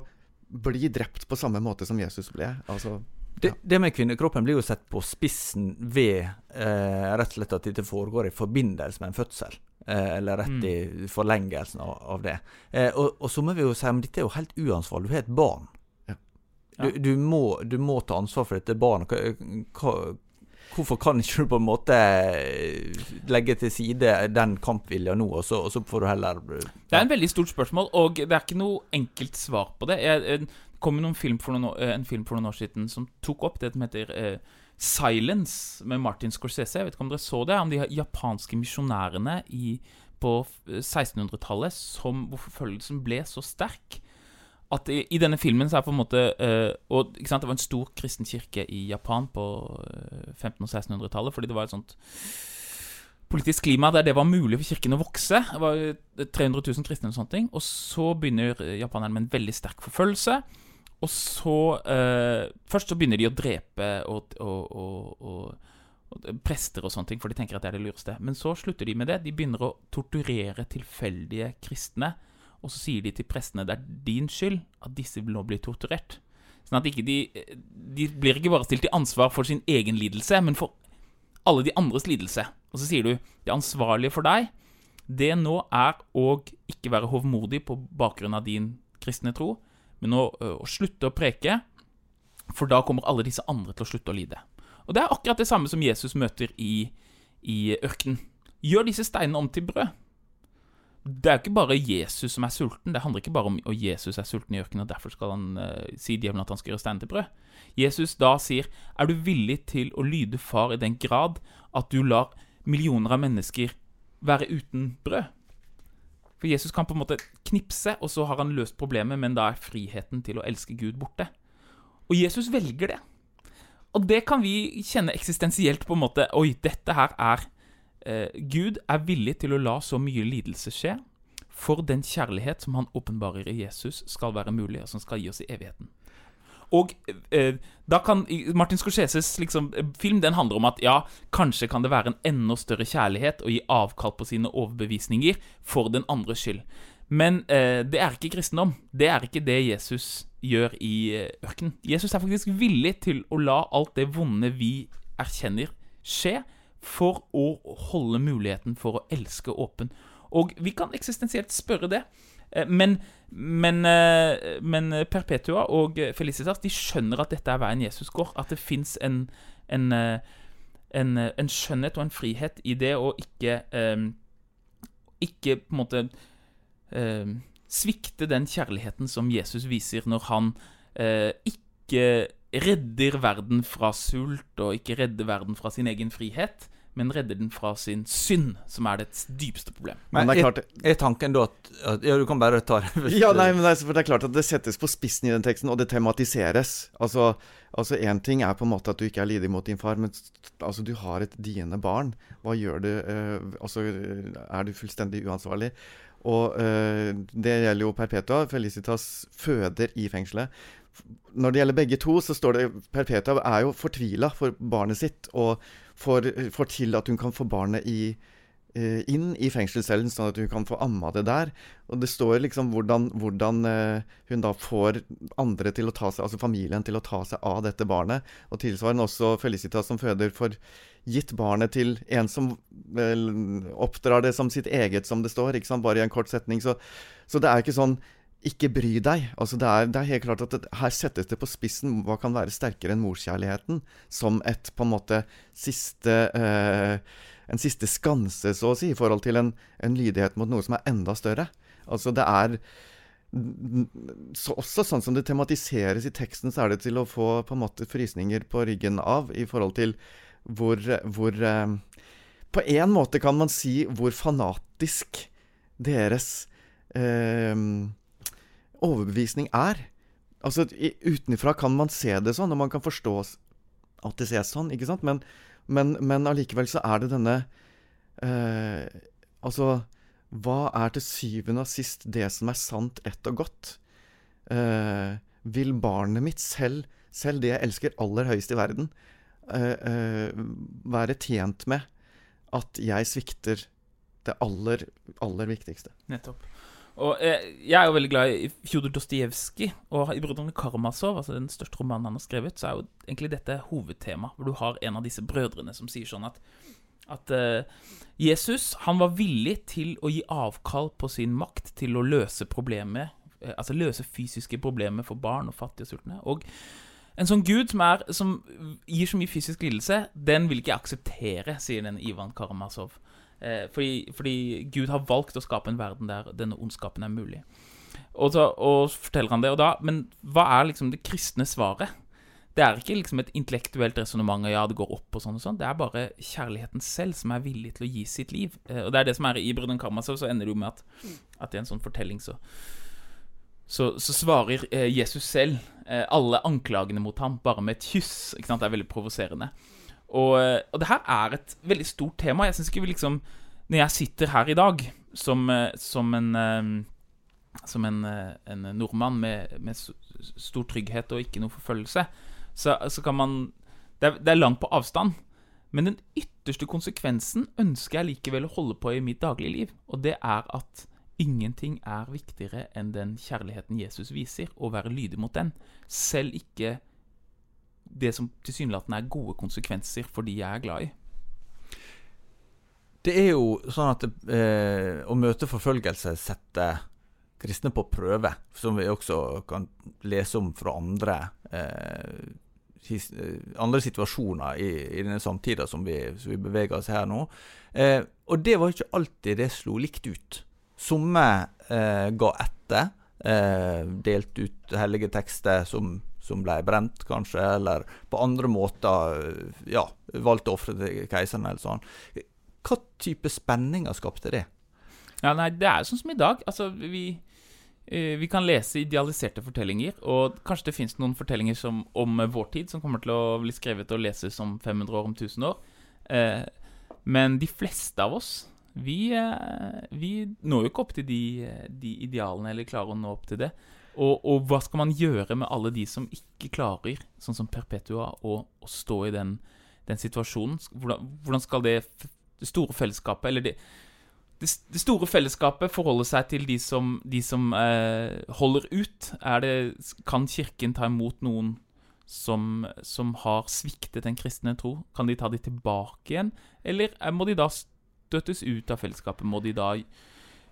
bli drept på samme måte som Jesus ble. Altså, Det, det med kvinnekroppen blir jo sett på spissen ved eh, rett og slett at dette foregår i forbindelse med en fødsel. Eh, eller rett i forlengelsen av, av det. Eh, og, og så må vi jo si at dette er jo helt uansvarlig. Du har et barn. Ja. Du, du, må, du må ta ansvar for dette barnet. Hva, hva, hvorfor kan ikke du på en måte eh, legge til side den kampvilja nå, og så, og så får du heller Det er en veldig stort spørsmål, og det er ikke noe enkelt svar på det. Jeg, eh, det kom noen film noen, eh, en film for noen år siden som tok opp det som heter eh, Silence med Martin Scorsese. Jeg vet ikke om dere så det? Om de japanske misjonærene på eh, 1600-tallet som hvor forfølgelsen ble så sterk at i, i denne filmen så er på en måte uh, Og ikke sant, det var en stor kristen kirke i Japan på eh, 1500- og 1600-tallet, fordi det var et sånt politisk klima der det var mulig for kirken å vokse. Det var eh, 300 000 kristne og sånne ting. Og så begynner eh, japanerne med en veldig sterk forfølgelse. Og så uh, Først så begynner de å drepe og, og, og, og prester og sånne ting, for de tenker at det er det lureste. Men så slutter de med det. De begynner å torturere tilfeldige kristne. Og så sier de til prestene det er din skyld at disse nå blir torturert. Sånn at de, de blir ikke bare stilt til ansvar for sin egen lidelse, men for alle de andres lidelse. Og så sier du det ansvarlige for deg, det nå er å ikke være hovmodig på bakgrunn av din kristne tro, men å, å slutte å preke, for da kommer alle disse andre til å slutte å lide. Og det er akkurat det samme som Jesus møter i, i ørkenen. Gjør disse steinene om til brød. Det er jo ikke bare Jesus som er sulten. Det handler ikke bare om at Jesus er sulten i ørkenen, og derfor skal han uh, si djevelen at han skal gjøre steinen til brød. Jesus da sier, er du villig til å lyde far i den grad at du lar millioner av mennesker være uten brød? For Jesus kan på en måte knipse, og så har han løst problemet, men da er friheten til å elske Gud borte. Og Jesus velger det. Og det kan vi kjenne eksistensielt på en måte Oi, dette her er eh, Gud er villig til å la så mye lidelse skje for den kjærlighet som han åpenbarer i Jesus, skal være mulig, og som skal gi oss i evigheten. Og eh, da kan Martin Scorseses liksom, film den handler om at ja, kanskje kan det være en enda større kjærlighet å gi avkall på sine overbevisninger for den andres skyld. Men eh, det er ikke kristendom. Det er ikke det Jesus gjør i eh, ørkenen. Jesus er faktisk villig til å la alt det vonde vi erkjenner, skje for å holde muligheten for å elske åpen. Og vi kan eksistensielt spørre det. Eh, Men, men, eh, men Perpetua og Felicitas de skjønner at dette er veien Jesus går. At det fins en, en, eh, en, en skjønnhet og en frihet i det å ikke Ikke på en måte svikte den kjærligheten som Jesus viser når han ikke redder verden fra sult, og ikke redder verden fra sin egen frihet, men redder den fra sin synd, som er det dypeste problem. Men Men det er er, klart er tanken da at, at Ja, du kan bare ta det. Ja, nei, men det er, for det er klart at det settes på spissen i den teksten, og det tematiseres. Altså, altså Én ting er på en måte at du ikke er lydig mot din far, men altså, du har et diende barn. Hva gjør du? eh, altså, er du fullstendig uansvarlig? Og eh, det gjelder jo Perpetua. Felicitas føder i fengselet. Når det gjelder begge to, så står det Perpetua er jo fortvila for barnet sitt, og får, får til at hun kan få barnet i, eh, inn i fengselscellen, sånn at hun kan få amma det der. Og det står liksom hvordan, hvordan eh, hun da får andre til å ta seg, altså familien til å ta seg av dette barnet. Og tilsvarende også Felicitas som føder, får gitt barnet til en som vel, oppdrar det som sitt eget, som det står, ikke sant? bare i en kort setning. Så, så det er ikke sånn ikke bry deg. Altså det, er, det er helt klart at det, Her settes det på spissen hva kan være sterkere enn morskjærligheten, som et på en måte siste eh, En siste skanse, så å si, i forhold til en, en, lydighet mot noe som er enda større. Altså det er så Også sånn som det tematiseres i teksten, så er det til å få på en måte frysninger på ryggen av i forhold til hvor, hvor eh, På en måte kan man si hvor fanatisk deres eh, overbevisning er. Altså, Utenfra kan man se det sånn, og man kan forstå at det ses sånn, ikke sant? Men, men, men allikevel så er det denne eh, Altså, hva er til syvende og sist det som er sant, rett og godt? Eh, vil barnet mitt, selv, selv det jeg elsker aller høyest i verden, eh, eh være tjent med at jeg svikter det aller, aller viktigste? Nettopp. Og eh, Jeg er jo veldig glad i Fjodor Dostojevskij. Og i 'Brødrene Karamazov', altså den største romanen han har skrevet, så er jo egentlig dette hovedtema. Hvor du har en av disse brødrene som sier sånn at, at eh, Jesus han var villig til å gi avkall på sin makt til å løse problemet, eh, altså løse fysiske problemer for barn og fattige og sultne. Og en sånn gud som, er, som gir så mye fysisk lidelse, den vil ikke jeg akseptere, sier den Ivan Karamazov. Eh, fordi, fordi, Gud har valgt å skape en verden der denne ondskapen er mulig. Og så og forteller han det, og da Men hva er liksom det kristne svaret? Det er ikke liksom et intellektuelt resonnement ja, det går opp og sånn og sånn. Det er bare kjærligheten selv som er villig til å gi sitt liv. Eh, og det er det som er i Brødren Karmasov, så ender det jo med at, at i en sånn fortelling så så, så svarer eh, Jesus selv alle anklagene mot ham bare med et kyss. Det er veldig provoserende. Og, eh, og, det her er et veldig stort tema. Jeg syns ikke vi liksom Når jeg sitter her i dag som, eh, som en eh, Som en, en nordmann med, med, stor trygghet og ikke noe forfølgelse, så, så kan man det er, det er langt på avstand. Men den ytterste konsekvensen ønsker jeg likevel å holde på i mitt daglige liv. Og det er at ingenting er viktigere enn den kjærligheten Jesus viser, og være lydig mot den. Selv ikke det som tilsynelatende er gode konsekvenser for de jeg er glad i. Det er jo sånn at eh, å møte forfølgelse setter kristne på prøve, som vi også kan lese om fra andre eh, his, eh, andre situasjoner i, i denne samtida som som vi, beveger oss her nå. Eh, og det var ikke alltid det slo likt ut. Somme eh, ga etter, eh, delte ut hellige tekster som som ble brent, kanskje, eller på andre måter ja, valgte å ofre til keiseren, eller sånn. Hva type spenninger skapte det? Ja, nei, Det er sånn som i dag. Altså, vi, eh, vi kan lese idealiserte fortellinger, og kanskje det fins noen fortellinger som, om vår tid som kommer til å bli skrevet og leses om 500 år, om 1000 år. Eh, men de fleste av oss vi, eh, vi når jo ikke opp til de, de idealene, eller klarer å nå opp til det. Og, og, hva skal man gjøre med alle de som ikke klarer, sånn som Perpetua, å, å stå i den, den situasjonen? Hvordan, hvordan, skal det, det store fellesskapet Eller det, det, det, store fellesskapet forholde seg til de som, de som eh, holder ut? kan Kirken ta imot noen som, som, har sviktet den kristne tro? Kan de ta de tilbake igjen? Eller må de da støtes ut av fellesskapet? Må de da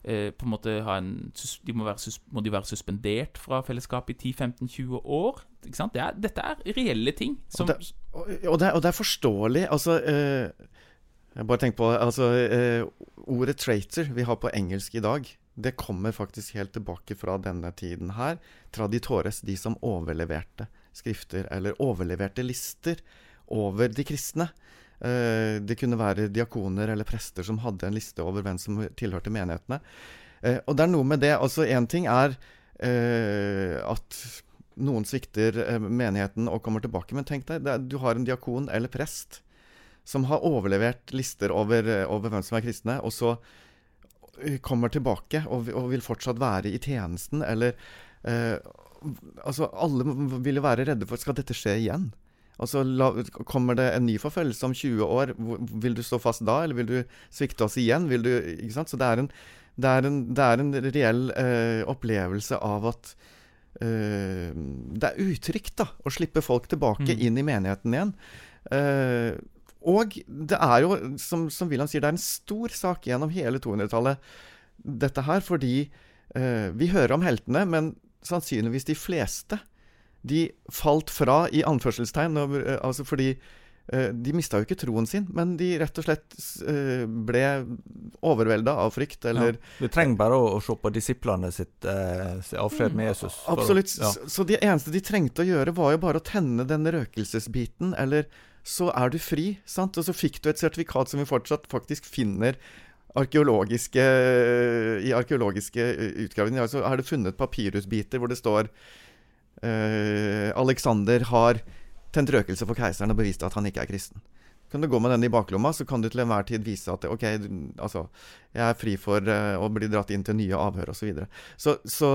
eh, på en måte ha en, de må, være, må, de være suspendert fra fellesskapet i 10-15-20 år? Ikke sant? Det er, dette er reelle ting. Som, og, det, og, og, det, og, det, er forståelig. Altså eh, Jeg bare tenker på altså, eh, Ordet 'traitor' vi har på engelsk i dag, det kommer faktisk helt tilbake fra denne tiden her. Traditores, de som overleverte skrifter, eller overleverte lister over de kristne. Eh, det kunne være diakoner eller prester som hadde en liste over hvem som tilhørte menighetene. Eh, og det er noe med det. Altså, én ting er eh, at noen svikter menigheten og kommer tilbake, men tenk deg, du har en diakon eller prest som har overlevert lister over, over hvem som er kristne, og så kommer tilbake og, og, vil fortsatt være i tjenesten, eller Altså, alle ville være redde for Skal dette skje igjen? Altså, la, Kommer det en ny forfølgelse om 20 år? Vil du stå fast da, eller vil du svikte oss igjen? Du? Så det er en, det er en, det er en reell eh, opplevelse av at eh, det er utrygt da, å slippe folk tilbake mm. inn i menigheten igjen. Eh, og det er jo, som, som William sier, det er en stor sak gjennom hele 200-tallet, dette her, fordi eh, vi hører om heltene, men sannsynligvis de fleste de falt fra, i anførselstegn, eh, altså fordi eh, de mista jo ikke troen sin, men de rett og slett eh, ble overvelda av frykt, eller ja, du trenger bare å, å, se på disiplene sitt eh, avskjed med Jesus. Absolutt. Ja. Så, så det eneste de trengte å gjøre, var jo bare å tenne den røkelsesbiten, eller så er du fri. sant? Og så fikk du et sertifikat som vi fortsatt faktisk finner arkeologiske, i arkeologiske utgravinger. Altså er det funnet papirhusbiter hvor det står eh, Alexander har tent røkelse for keiseren og bevist at han ikke er kristen. Kan du gå med den i baklomma, så kan du til enhver tid vise at ok, altså, jeg er fri for uh, å bli dratt inn til nye avhør osv. Så, videre. så, så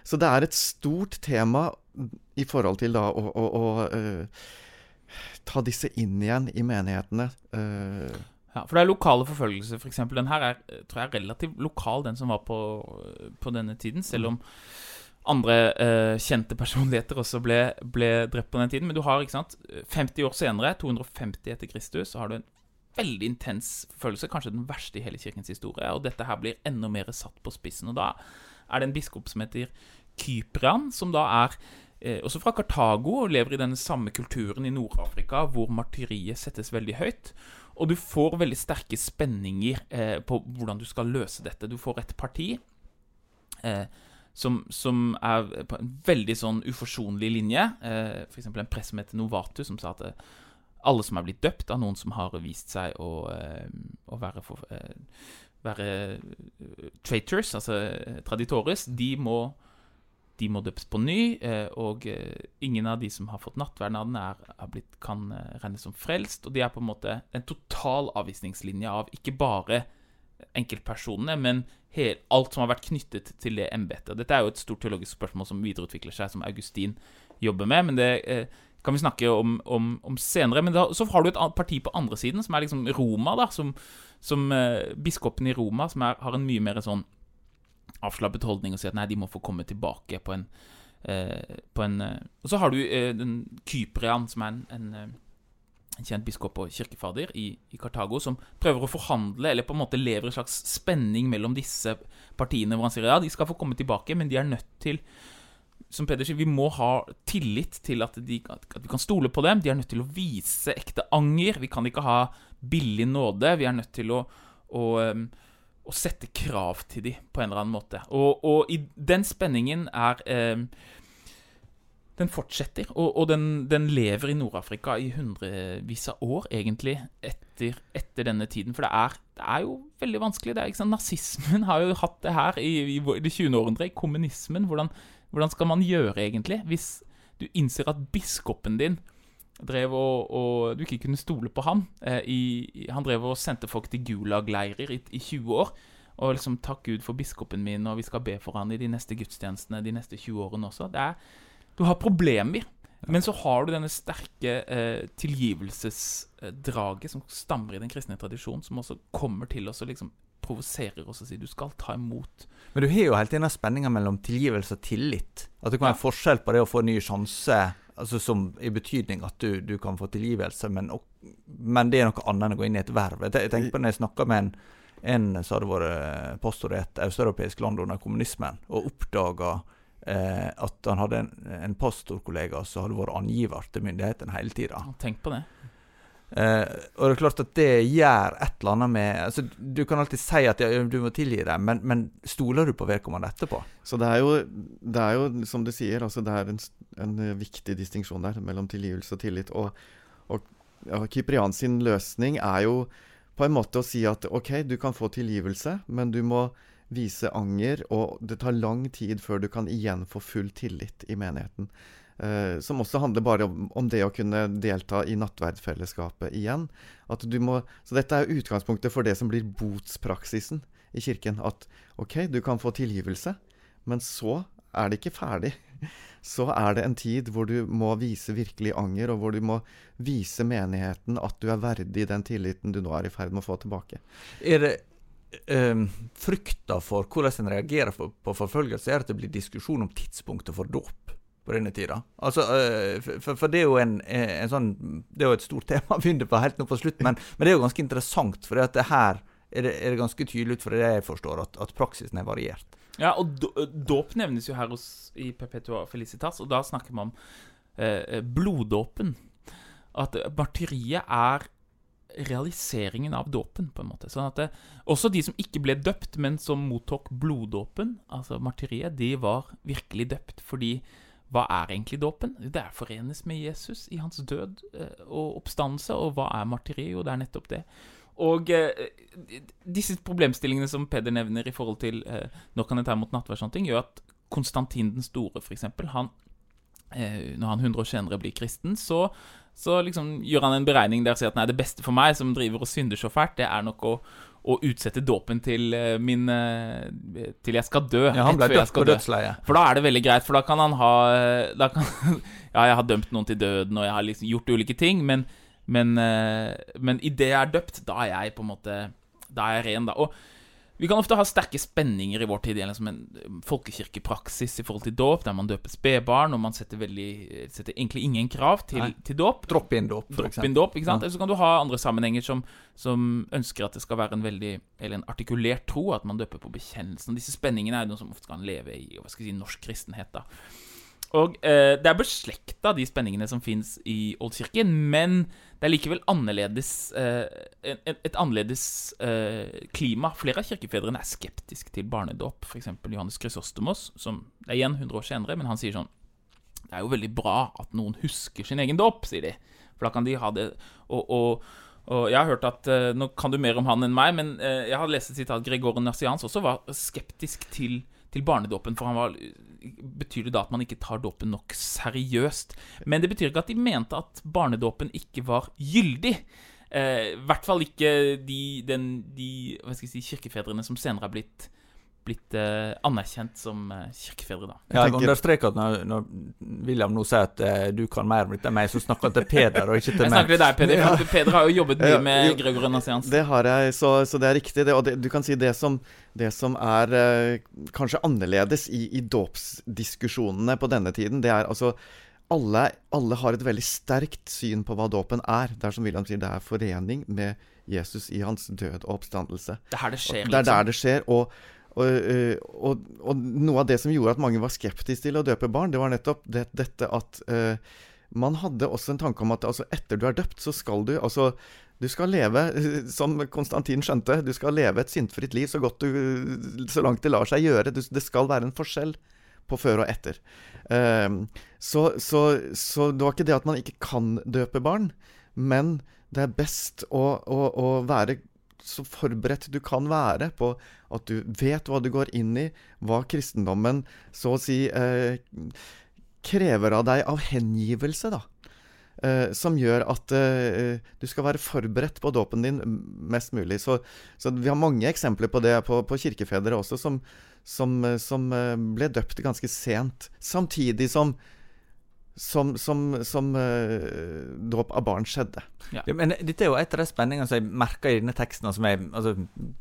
Så det er et stort tema i forhold til da å, å, å uh, ta disse inn igjen i menighetene. Uh, ja, for det er lokale forfølgelser, f.eks. Den her er tror jeg, relativt lokal, den som var på, på denne tiden. Selv om andre uh, kjente personligheter også ble, ble, drept på den tiden. Men du har, ikke sant 50 år senere, 250 etter Kristus, så har du en veldig intens forfølgelse. Kanskje den verste i hele kirkens historie. Og dette her blir enda mer satt på spissen. Og da er det en biskop som heter Kyprian, som da er eh, også fra Kartago og lever i den samme kulturen i Nord-Afrika, hvor martyriet settes veldig høyt. Og du får veldig sterke spenninger eh, på hvordan du skal løse dette. Du får et parti eh, som, som, er på en veldig sånn uforsonlig linje. Eh, F.eks. en press som heter Novatu, som sa at eh, alle som er blitt døpt av noen som har vist seg å, eh, å være, for, eh, være traitors, altså traditores, de må de må døpes på ny, og ingen av de som har fått nattverden er, blitt, kan regnes som frelst. Og de er på en måte en total avvisningslinje av ikke bare enkeltpersonene, men alt som har vært knyttet til det embetet. Dette er jo et stort teologisk spørsmål som videreutvikler seg, som Augustin jobber med. men det kan vi snakke om, om, om senere. Men da, så har du et parti på andre siden, som er liksom Roma, da, som, som biskopen i Roma, som er, har en mye mer sånn avslappet holdning og sier at nei, de må få komme tilbake på en, eh, på en eh, Og så har du eh, den Kyprian, som er en, en, eh, en kjent biskop og kirkefader i, i, Kartago, som prøver å forhandle, eller på en måte lever en slags spenning mellom disse partiene, hvor han sier ja, de skal få komme tilbake, men de er nødt til som Peder sier, Vi må ha tillit til at, de, at, vi kan stole på dem. De er nødt til å vise ekte anger. Vi kan ikke ha billig nåde. Vi er nødt til å, å å sette krav til dem på en eller annen måte. Og, og i den spenningen er eh, Den fortsetter, og, og den, den, lever i Nord-Afrika i hundrevis av år, egentlig, etter, etter, denne tiden. For det er, det er jo veldig vanskelig. Det er, ikke sant? Nazismen har jo hatt det her i, i det 20. århundre. Kommunismen. Hvordan, hvordan skal man gjøre, egentlig, hvis du innser at biskopen din drev og, og, du ikke kunne stole på ham. Eh, i, han drev og sendte folk til Gulag-leirer i, i, 20 år. Og liksom 'Takk Gud for biskopen min, og vi skal be for han i de neste gudstjenestene de neste 20 årene også'. Det er, du har problemer. Men så har du denne sterke eh, tilgivelsesdraget som stammer i den kristne tradisjonen, som også kommer til oss og liksom provoserer oss og sier du skal ta imot. Men du har jo hele tiden spenninga mellom tilgivelse og tillit. At det kan være ja. forskjell på det å få en ny sjanse Altså som I betydning at du, du kan få tilgivelse, men, og, men, det er noe annet enn å gå inn i et verv. Jeg, tenker på når jeg snakker med en, en som hadde vært pastor i et østeuropeisk land under kommunismen, og oppdaga eh, at han hadde en, en pastorkollega som hadde vært angiver til myndighetene hele tida. Tenk på det. Uh, og det er klart at det gjør et eller annet med altså, Du kan alltid si at ja, du må tilgi dem, men, men, stoler du på vedkommende etterpå? Så det er jo, det er jo som du sier, altså det er en, en viktig distinksjon der mellom tilgivelse og tillit. Og, og ja, Kyprian sin løsning er jo på en måte å si at OK, du kan få tilgivelse, men du må vise anger, og det tar lang tid før du kan igjen få full tillit i menigheten. Uh, som også handler bare om, om, det å kunne delta i nattverdfellesskapet igjen. Må, så dette er utgangspunktet for det som blir botspraksisen i kirken. At OK, du kan få tilgivelse, men så er det ikke ferdig. Så er det en tid hvor du må vise virkelig anger, og hvor du må vise menigheten at du er verdig den tilliten du nå er i ferd med å få tilbake. Er det um, frykta for hvordan en reagerer på, på forfølgelse, er at det blir diskusjon om tidspunktet for dåp på denne tida. Altså, uh, for, for, det er jo en, en, sånn Det er jo et stort tema å begynne på helt nå på slutt, men, men, det er jo ganske interessant, for det her er det, er det ganske tydelig ut fra det jeg forstår, at, at praksisen er variert. Ja, og dåp nevnes jo her hos, i Perpetua Felicitas, og da snakker man om eh, bloddåpen. At martyriet er realiseringen av dåpen, på en måte. Sånn at det, også de som ikke ble døpt, men som mottok bloddåpen, altså martyriet, de var virkelig døpt. Fordi hva er egentlig dåpen? Det er forenes med Jesus i hans død eh, og oppstandelse. Og hva er martyriet? Jo, det er nettopp det. Og eh, disse problemstillingene som Peder nevner i forhold til eh, når kan jeg ta imot nattverd, sånne ting, gjør at Konstantin den store, f.eks., han eh, når han 100 år senere blir kristen, så, så liksom gjør han en beregning der og sier at nei, det beste for meg, som driver og synder så fælt, det er nok å, å utsette dåpen til eh, min eh, Til jeg skal dø. Ja, han ble dømt på dødsleiet. For da er det veldig greit, for da kan han ha da kan, Ja, jeg har dømt noen til døden, og jeg har liksom gjort ulike ting, men men, men idet jeg er døpt, da er jeg på en måte Da er jeg ren, da. Og vi kan ofte ha sterke spenninger i vår tid. Liksom en folkekirkepraksis i forhold til dåp, der man døper spedbarn, og man setter, veldig, setter egentlig ingen krav til, til dåp. Drop-in-dåp, Drop dåp, ikke sant? Ja. Så kan du ha andre sammenhenger som, som, ønsker at det skal være en veldig Eller en artikulert tro, at man døper på bekjennelsen. Disse spenningene er noe som ofte kan leve i hva skal jeg si, norsk kristenhet. da og eh, det er beslekta, de spenningene som fins i Oldkirken, men det er likevel annerledes eh, et, et, annerledes eh, klima. Flere av kirkefedrene er skeptiske til barnedåp. F.eks. Johannes Chrysostomos, som det er igjen 100 år senere, men han sier sånn Det er jo veldig bra at noen husker sin egen dåp, sier de. For da kan de ha det og, og, og jeg har hørt at uh, Nå kan du mer om han enn meg, men uh, jeg har lest et sitat Gregor Nassians også var skeptisk til, til barnedåpen, for han var betyr det da at man ikke tar dåpen nok seriøst. Men det betyr ikke at de mente at barnedåpen ikke var gyldig. Eh, I hvert fall ikke de, den, de si, kirkefedrene som senere har blitt blitt eh, anerkjent som eh, kirkefedre, da. Jeg, jeg understreker at når, når, William nå sier at eh, du kan mer om dette enn meg, så snakker han til Peder og ikke til meg. Jeg snakker til deg, Peder. Ja. Peder har jo jobbet mye med ja, Gregor Nassians. Det har jeg, så, så, det er riktig. Det, og det, du kan si det som, det som er kanskje annerledes i, i dåpsdiskusjonene på denne tiden, det er altså alle, alle, har et veldig sterkt syn på hva dåpen er. Det er som William sier, det er forening med Jesus i hans død og oppstandelse. Det er her det skjer, liksom. Det er der liksom. det skjer. og og, eh, og, og, noe av det som gjorde at mange var skeptiske til å døpe barn, det var nettopp det, dette at uh, man hadde også en tanke om at altså, etter du er døpt, så skal du altså du skal leve, som Konstantin skjønte, du skal leve et syndfritt liv så, du, så langt det lar seg gjøre. det skal være en forskjell på før og etter. Uh, så, så, så, det var ikke det at man ikke kan døpe barn, men det er best å, å, å være så forberedt du kan være på at du vet hva du går inn i, hva kristendommen så å si eh, krever av deg av hengivelse, da. Eh, som gjør at eh, du skal være forberedt på dåpen din mest mulig. Så, så, vi har mange eksempler på det på, på kirkefedre også, som, som, som, eh, ble døpt ganske sent. Samtidig som som, som, som uh, dråp av barn skjedde. Ja. Ja, men Dette er jo et av de spenningene som jeg merker i denne teksten. som jeg, altså,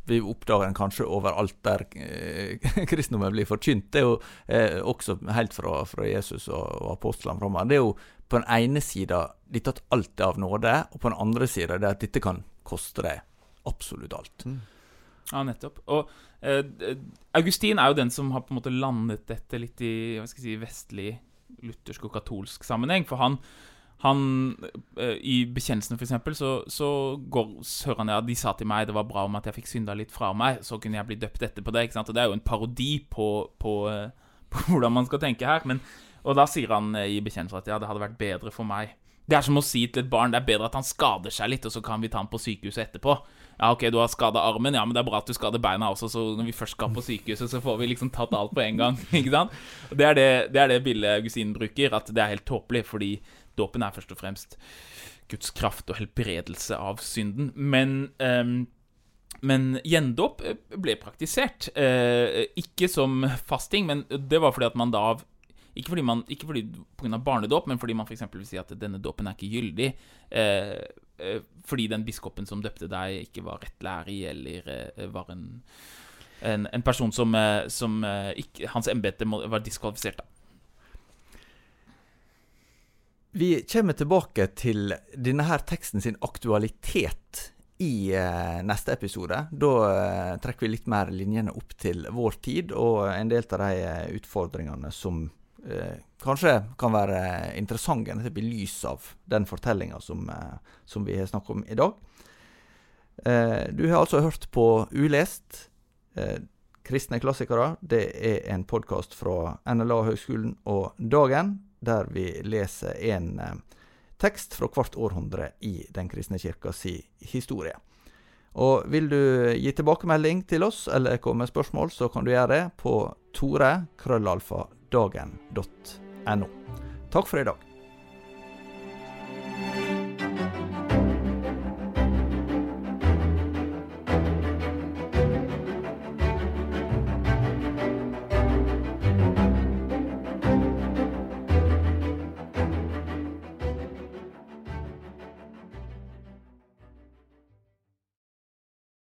Vi oppdager den kanskje overalt der uh, kristendommen blir forkynt. Det er jo uh, også helt fra, fra Jesus og, og apostlene framover. Det er jo på den ene sida dette at alt er av nåde, og på den andre sida det at dette kan koste deg absolutt alt. Mm. Ja, nettopp. Og Augustin er jo den som har på en måte landet dette litt i hva skal jeg si, vestlig luthersk og katolsk sammenheng. For han, han uh, I bekjennelsen, f.eks., så, så går, hører han ja, de sa til meg det var bra om at jeg fikk synda litt fra meg, så kunne jeg bli døpt etterpå det. ikke sant? Og Det er jo en parodi på, på, uh, på hvordan man skal tenke her. Men, og da sier han uh, i bekjennelsen at ja, det hadde vært bedre for meg. Det er som å si til et barn det er bedre at han skader seg litt, og så kan vi ta han på sykehuset etterpå. Ja, ok, du har skada armen, ja, men det er bra at du skader beina også, så når vi først skal på sykehuset, så får vi liksom tatt alt på en gang. Ikke sant? Det er det, det, er det bildet Augustin bruker, at det er helt tåpelig, fordi dåpen er først og fremst Guds kraft og helbredelse av synden. Men um, men gjendåp eh, ble praktisert. Eh, ikke som fasting, men det var fordi at man da Ikke fordi man, ikke fordi pga. barnedåp, men fordi man f.eks. vil si at denne dåpen er ikke gyldig. Eh, fordi den biskopen som døpte deg, ikke var rettlærig, eller eh, var en, en, en, person som, eh, som ikke, Hans embete var diskvalifisert, da. Vi kommer tilbake til denne her teksten sin aktualitet i eh, neste episode. Da eh, trekker vi litt mer linjene opp til vår tid, og en del av de eh, utfordringene som eh, kanskje kan være interessante nettopp i lys av den fortellinga som, eh, som, vi har snakket om i dag. Eh, du har altså hørt på Ulest. Kristne klassikere. Det er en podkast fra NLA Høgskolen og Dagen, der vi leser en tekst fra hvert århundre i Den kristne kirka si historie. Og Vil du gi tilbakemelding til oss eller komme med spørsmål, så kan du gjøre det på tore.krøllalfa.dagen.no. Takk for i dag.